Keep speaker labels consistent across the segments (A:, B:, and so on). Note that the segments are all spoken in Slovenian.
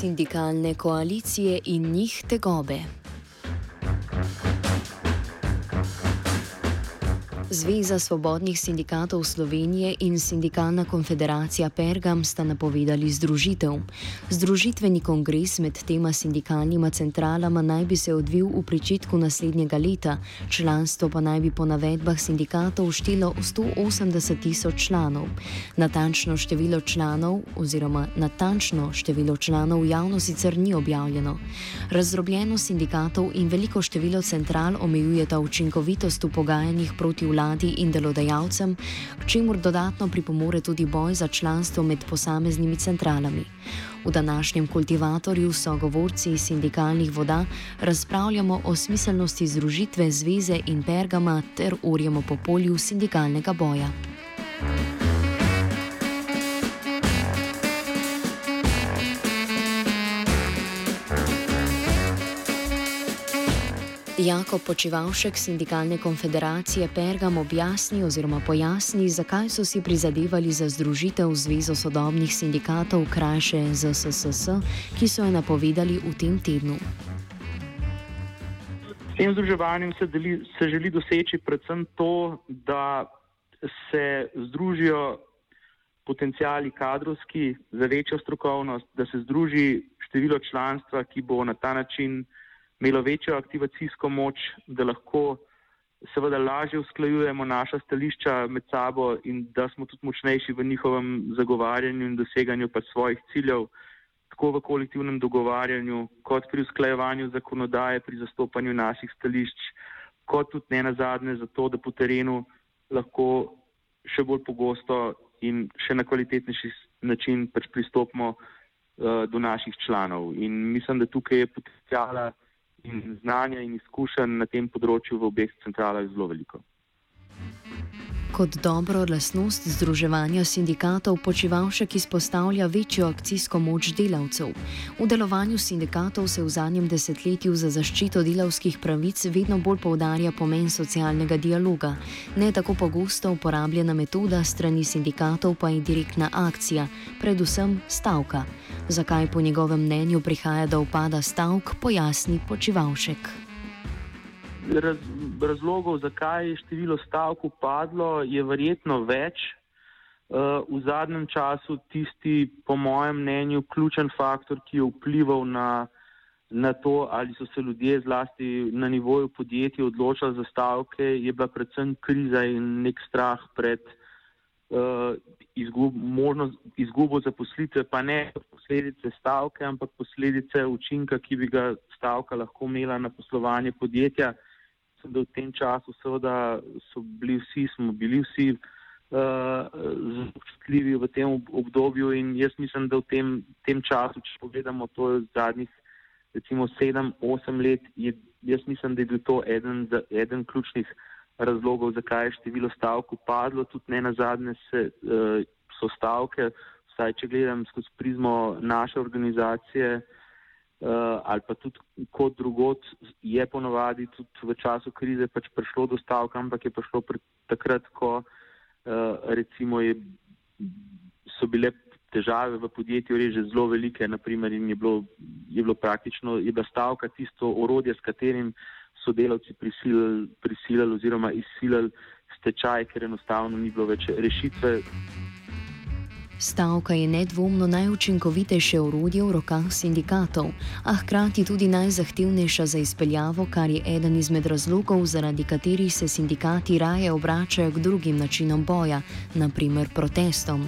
A: Sindikalne koalicije in njih tegobe. Zveza svobodnih sindikatov Slovenije in Sindikalna konfederacija Pergam sta napovedali združitev. Združitveni kongres med tema sindikalnima centralama naj bi se odvil v pričetku naslednjega leta, članstvo pa naj bi po navedbah sindikatov štelo 180 tisoč članov. Natančno število članov oziroma natančno število članov javno sicer ni objavljeno. Razdrobljeno sindikatov in veliko število central omejujeta učinkovitost v pogajanjih proti vladi vladi in delodajalcem, k čemur dodatno pripomore tudi boj za članstvo med posameznimi centralami. V današnjem kultivatorju so govorci sindikalnih voda razpravljamo o smiselnosti združitve zveze in pergama ter urjemo po polju sindikalnega boja. Jako Počivalšek sindikalne konfederacije Pergam objasni oziroma pojasni, zakaj so si prizadevali za združitev Zvezo sodobnih sindikatov krajše ZSSS, ki so jo napovedali v tem tednu.
B: S tem združevanjem se, deli, se želi doseči predvsem to, da se združijo potencijali kadrovski za večjo strokovnost, da se združi število članstva, ki bo na ta način imelo večjo aktivacijsko moč, da lahko seveda lažje usklajujemo naša stališča med sabo in da smo tudi močnejši v njihovem zagovarjanju in doseganju pa svojih ciljev, tako v kolektivnem dogovarjanju, kot pri usklajevanju zakonodaje, pri zastopanju naših stališč, kot tudi ne nazadnje zato, da po terenu lahko še bolj pogosto in še na kvalitetnejši način pač pristopimo uh, do naših članov. In mislim, da tukaj je potencijala in znanja in izkušenj na tem področju v obeh centralah zelo veliko.
A: Kot dobro lasnost združevanja sindikatov počivalšek izpostavlja večjo akcijsko moč delavcev. V delovanju sindikatov se v zadnjem desetletju za zaščito delavskih pravic vedno bolj poudarja pomen socialnega dialoga. Ne tako pogosto uporabljena metoda strani sindikatov pa je direktna akcija, predvsem stavka. Zakaj po njegovem mnenju prihaja do upada stavk, pojasni počivalšek
B: raz, razlogov, zakaj je število stavk upadlo, je verjetno več. Uh, v zadnjem času tisti, po mojem mnenju, ključen faktor, ki je vplival na, na to, ali so se ljudje zlasti na nivoju podjetij odločali za stavke, je bila predvsem kriza in nek strah pred uh, izgub, možnost, izgubo zaposlitve, pa ne posledice stavke, ampak posledice učinka, ki bi ga stavka lahko imela na poslovanje podjetja da v tem času seveda so bili vsi, smo bili vsi uh, občutljivi v tem obdobju in jaz mislim, da v tem, tem času, če pogledamo to zadnjih recimo sedem, osem let, je, jaz mislim, da je bil to eden, eden ključnih razlogov, zakaj je število stavk upadlo, tudi ne na zadnje se, uh, so stavke, vsaj če gledam skozi prizmo naše organizacije, uh, ali pa tudi kot drugot, je ponovadi tudi v času krize pač prišlo do stavka, ampak je prišlo takrat, ko uh, recimo je, so bile težave v podjetju res že zelo velike, naprimer in je bilo, je bilo praktično, je bila stavka tisto orodje, s katerim so delavci prisilili, prisilili oziroma izsilili stečaj, ker enostavno ni bilo več rešitve.
A: Stavka je nedvomno najučinkovitejše orodje v rokah sindikatov, a hkrati tudi najzahtevnejša za izpeljavo, kar je eden izmed razlogov, zaradi katerih se sindikati raje obračajo k drugim načinom boja, naprimer protestom.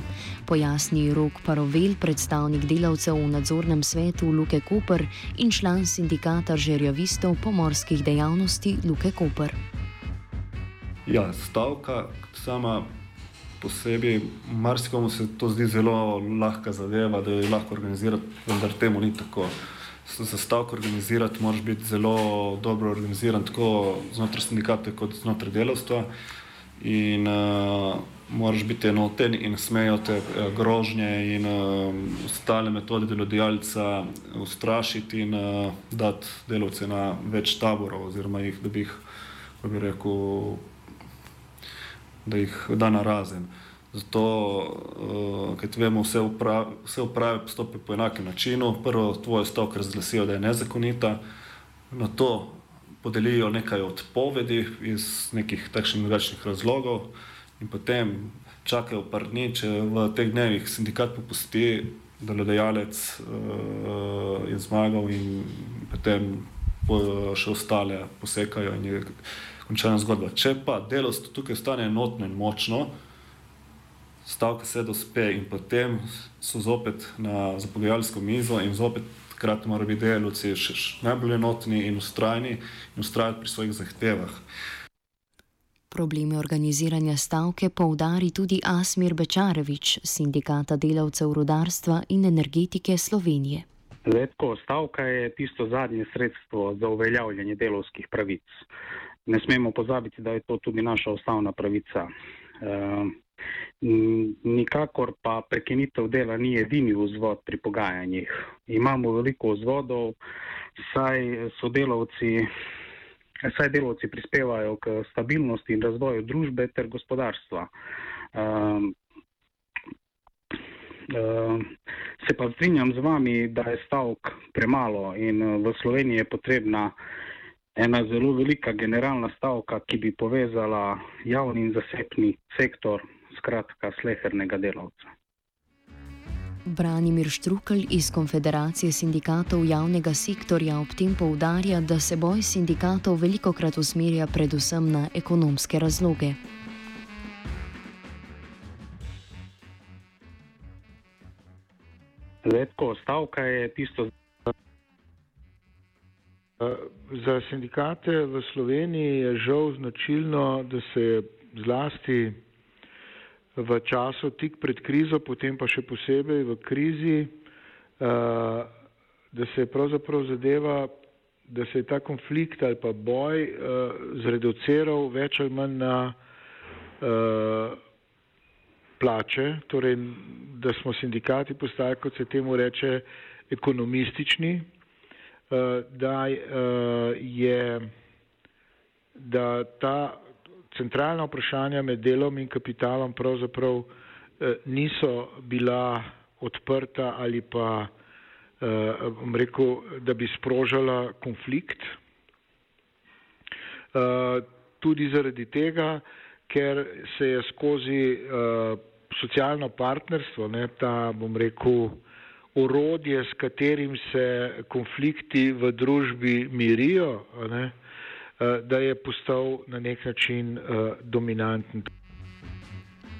A: Pojasni Rok Parovel, predstavnik delavcev v nadzornem svetu Luke Koper in član sindikata žerjavistov pomorskih dejavnosti Luke Koper.
C: Ja, stavka sama po sebi, marsikomu se to zdi zelo lahka zadeva, da jo lahko organizirati, vendar temu ni tako. Za stavko organizirati moraš biti zelo dobro organiziran, tako znotraj sindikata, kot znotraj delovstva. In uh, moraš biti enoten in smejo te uh, grožnje in uh, ostale metode delodajalca ustrašiti in uh, dati delovce na več taborov, oziroma jih, da bi jih, kako bi rekel, da jih da na razen. Zato, uh, ker vemo, vse uprave, vse uprave postopijo po enakem načinu. Prvo tvojo stavko razglasijo, da je nezakonita, na to podelijo nekaj odpovedi iz nekih takšnih in drugačnih razlogov, in potem čakajo par dni, če v teh dnevih sindikat popusti, da delodajalec uh, je zmagal, in potem še ostale posekajo in je končana zgodba. Če pa delovstvo tukaj stane enotno in močno, stavka se dospe in potem so zopet na zapogajalsko mizo in zopet krat morajo biti delovci še najbolj enotni in ustrajni in ustrajati pri svojih zahtevah.
A: Probleme organiziranja stavke poudari tudi Asmir Bečarevič, sindikata delavcev rudarstva in energetike Slovenije.
D: Letko stavka je tisto zadnje sredstvo za uveljavljanje delovskih pravic ne smemo pozabiti, da je to tudi naša ustavna pravica. Uh, nikakor pa prekinitev dela ni edini vzvod pri pogajanjih. Imamo veliko vzvodov, saj sodelavci, saj delavci prispevajo k stabilnosti in razvoju družbe ter gospodarstva. Uh, Uh, se pa strinjam z vami, da je stavk premalo in v Sloveniji je potrebna uh, ena zelo velika generalna stavka, ki bi povezala javni in zasebni sektor, skratka, slehernega delavca.
A: Branimir Štrukelj iz Konfederacije sindikatov javnega sektorja ob tem poudarja, da se boj sindikatov veliko krat usmerja predvsem na ekonomske razloge.
D: Letko stavka je tisto.
E: Za sindikate v Sloveniji je žal značilno, da se je zlasti v času tik pred krizo, potem pa še posebej v krizi, da se je pravzaprav zadeva, da se je ta konflikt ali pa boj zreduciral več ali manj na plače, torej da smo sindikati postali, kot se temu reče, ekonomistični, Eh, da eh, je da ta centralna vprašanja med delom in kapitalom pravzaprav eh, niso bila odprta ali pa bom rekel, da bi sprožala konflikt. Tudi zaradi tega, ker se je skozi socialno partnerstvo, ne, ta bom rekel, orodje, s katerim se konflikti v družbi mirijo, ne, eh, da je postal na nek način uh, dominanten.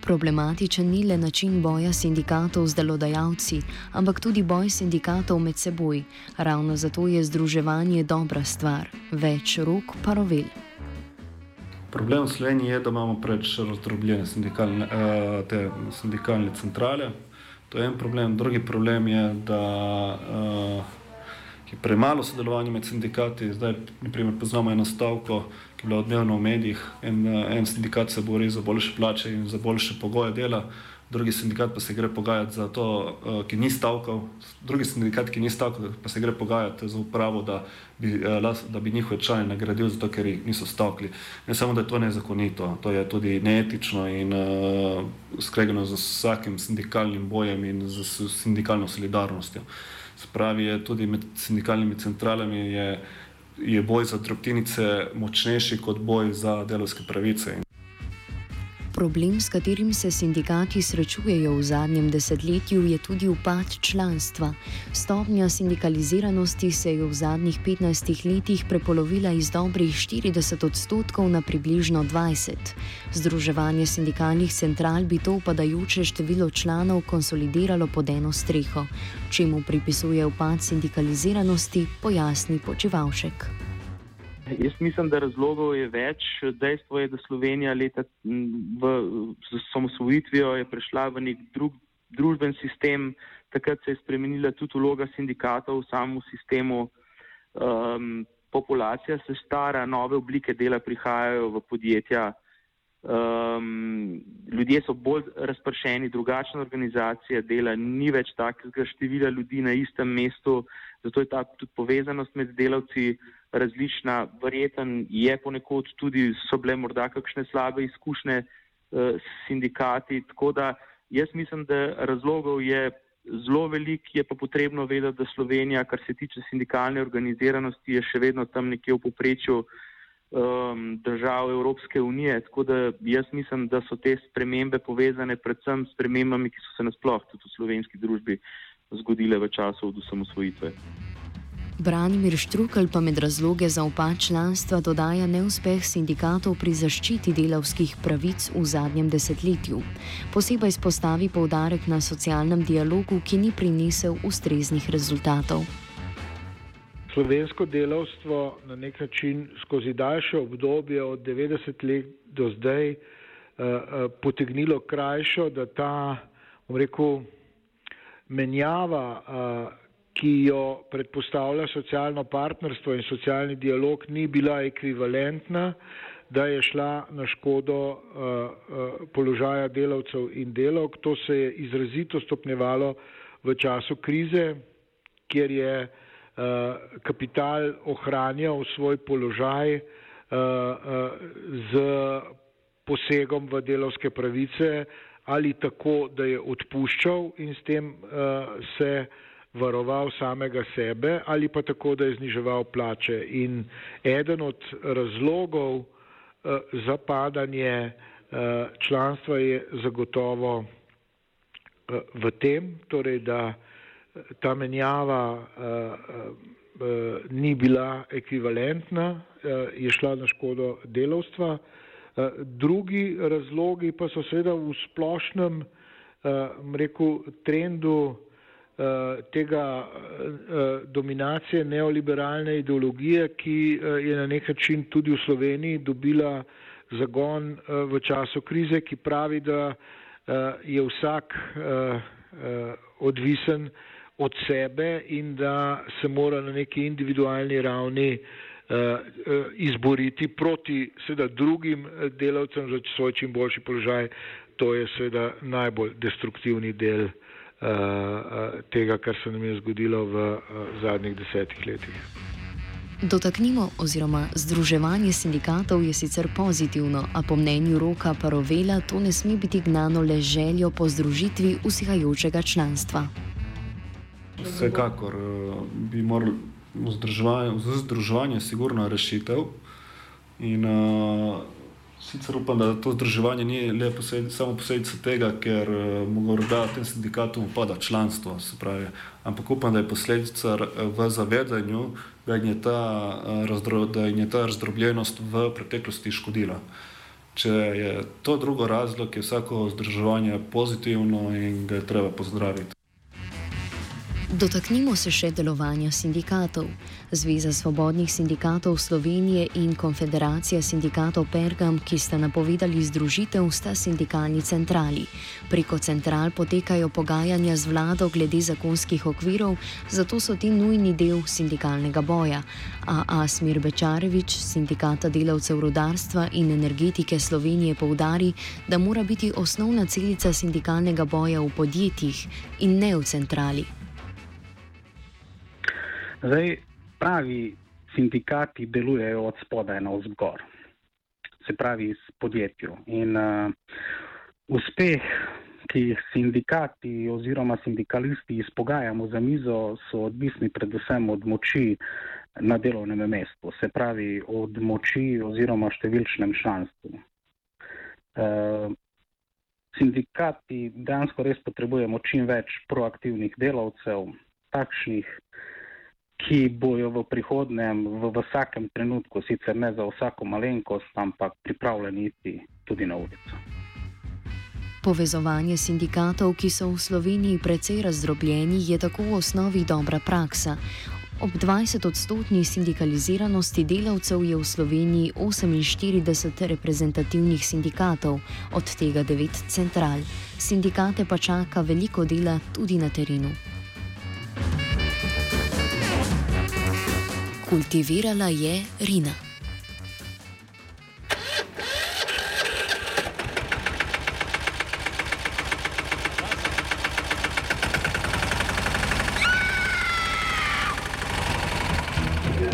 A: Problematičen ni le način boja sindikatov z delodajalci, ampak tudi boj sindikatov med seboj. Ravno zato je združevanje dobra stvar, več rok pa rovel.
C: Problem v Sloveniji je, da imamo preveč razdrobljene sindikalne, uh, sindikalne centrale. To je en problem. Drugi problem je, da uh, je premalo sodelovanja med sindikati. Zdaj, naprimer, poznamo eno stavko, ki je bila odmevna v medijih. En, en sindikat se bori za boljše plače in za boljše pogoje dela, drugi sindikat pa se gre pogajati za to, uh, ki ni stavkal, drugi sindikat, ki ni stavkal, pa se gre pogajati za upravo, da bi, uh, da bi njihove člane nagradil zato, ker jih niso stavkli. Ne samo, da je to nezakonito, to je tudi neetično in uh, skregano z vsakim sindikalnim bojem in z sindikalno solidarnostjo. Spravi je tudi med sindikalnimi centralami je, je boj za drobtinice močnejši kot boj za delovske pravice.
A: Problem, s katerim se sindikati srečujejo v zadnjem desetletju, je tudi upad članstva. Stopnja sindikaliziranosti se je v zadnjih 15 letih prepolovila iz dobrih 40 odstotkov na približno 20. Združevanje sindikalnih central bi to upadajoče število članov konsolidiralo pod eno streho. Čemu pripisuje upad sindikaliziranosti, pojasni Počevalšek.
B: Jaz mislim, da razlogov je več. Dejstvo je, da Slovenija leta v samosvojitvijo je prešla v nek drug družben sistem, takrat se je spremenila tudi vloga sindikatov v samem sistemu. Um, populacija se stara, nove oblike dela prihajajo v podjetja, um, ljudje so bolj razpršeni, drugačna organizacija dela, ni več takega števila ljudi na istem mestu, zato je ta tudi povezanost med delavci različna, verjeten je ponekod tudi, so bile morda kakšne slabe izkušnje eh, s sindikati, tako da jaz mislim, da razlogov je zelo velik, je pa potrebno vedeti, da Slovenija, kar se tiče sindikalne organiziranosti, je še vedno tam nekje v poprečju um, držav Evropske unije, tako da jaz mislim, da so te spremembe povezane predvsem s spremembami, ki so se nasploh tudi v slovenski družbi zgodile v času od osamosvojitve.
A: Branimir Štrukelj pa med razloge za upad članstva dodaja neuspeh sindikatov pri zaščiti delavskih pravic v zadnjem desetletju. Posebej izpostavi poudarek na socialnem dialogu, ki ni prinesel ustreznih rezultatov.
E: Slovensko delavstvo na nek način skozi daljše obdobje od 90 let do zdaj uh, uh, potegnilo krajšo, da ta, rekel, menjava uh, ki jo predpostavlja socialno partnerstvo in socialni dialog, ni bila ekvivalentna, da je šla na škodo uh, uh, položaja delavcev in delovk. To se je izrazito stopnjevalo v času krize, kjer je uh, kapital ohranjal svoj položaj uh, uh, z posegom v delovske pravice ali tako, da je odpuščal in s tem uh, se uh, varoval samega sebe ali pa tako, da je zniževal plače. In eden od razlogov uh, za padanje uh, članstva je zagotovo uh, v tem, torej, da ta menjava uh, uh, ni bila ekvivalentna, je šla na škodo delovstva. Drugi razlogi pa so seveda v splošnem rekel, trendu Eh, tega eh, dominacije neoliberalne ideologije, ki eh, je na nek način tudi v Sloveniji dobila zagon v času krize, ki pravi, da je vsak odvisen od sebe in da se mora na neki individualni ravni izboriti proti seveda drugim delavcem za svoj čim boljši položaj. To je seveda najbolj destruktivni del Eh, eh, tega, kar se nam je zgodilo v eh, zadnjih desetih letih.
A: Dotaknimo oziroma združevanje sindikatov je sicer pozitivno, a po mnenju Roka Parovela to ne sme biti gnano le željo po združitvi usihajočega članstva.
C: Vsekakor bi morali združevanje, združevanje sigurno rešitev in uh, Sicer upam, da to združevanje ni le posled, samo posledica tega, ker uh, morda tem sindikatom upada članstvo, pravi, ampak upam, da je posledica v zavedanju, da je ta, uh, razdro, da je ta razdrobljenost v preteklosti škodila. Če je to drugo razlog, je vsako združevanje pozitivno in ga je treba pozdraviti.
A: Dotaknimo se še delovanja sindikatov. Zveza svobodnih sindikatov Slovenije in Konfederacija sindikatov Pergam, ki sta napovedali združitev, sta sindikalni centrali. Preko central potekajo pogajanja z vlado glede zakonskih okvirov, zato so ti nujni del sindikalnega boja. A Asmir Bečarevič, sindikata delavcev rodarstva in energetike Slovenije, poudari, da mora biti osnovna celica sindikalnega boja v podjetjih in ne v centrali.
D: Zdaj, pravi sindikati delujejo od spodaj na vzgor, se pravi iz podjetja. In uh, uspeh, ki jih sindikati oziroma sindikalisti izpogajamo za mizo, so odvisni predvsem od moči na delovnem mestu, se pravi od moči oziroma številčnem članstvu. Uh, sindikati dejansko res potrebujemo čim več proaktivnih delavcev, takšnih, ki bojo v prihodnem, v, v vsakem trenutku, sicer ne za vsako malenkost, ampak pripravljeni iti tudi na ulico.
A: Povezovanje sindikatov, ki so v Sloveniji precej razdrobljeni, je tako v osnovi dobra praksa. Ob 20-odstotni sindikaliziranosti delavcev je v Sloveniji 48 reprezentativnih sindikatov, od tega 9 central. Sindikate pa čaka veliko dela tudi na terenu. Kultivirala je Rina.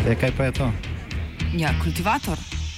F: E, kaj pa je to?
G: Ja, kultivator.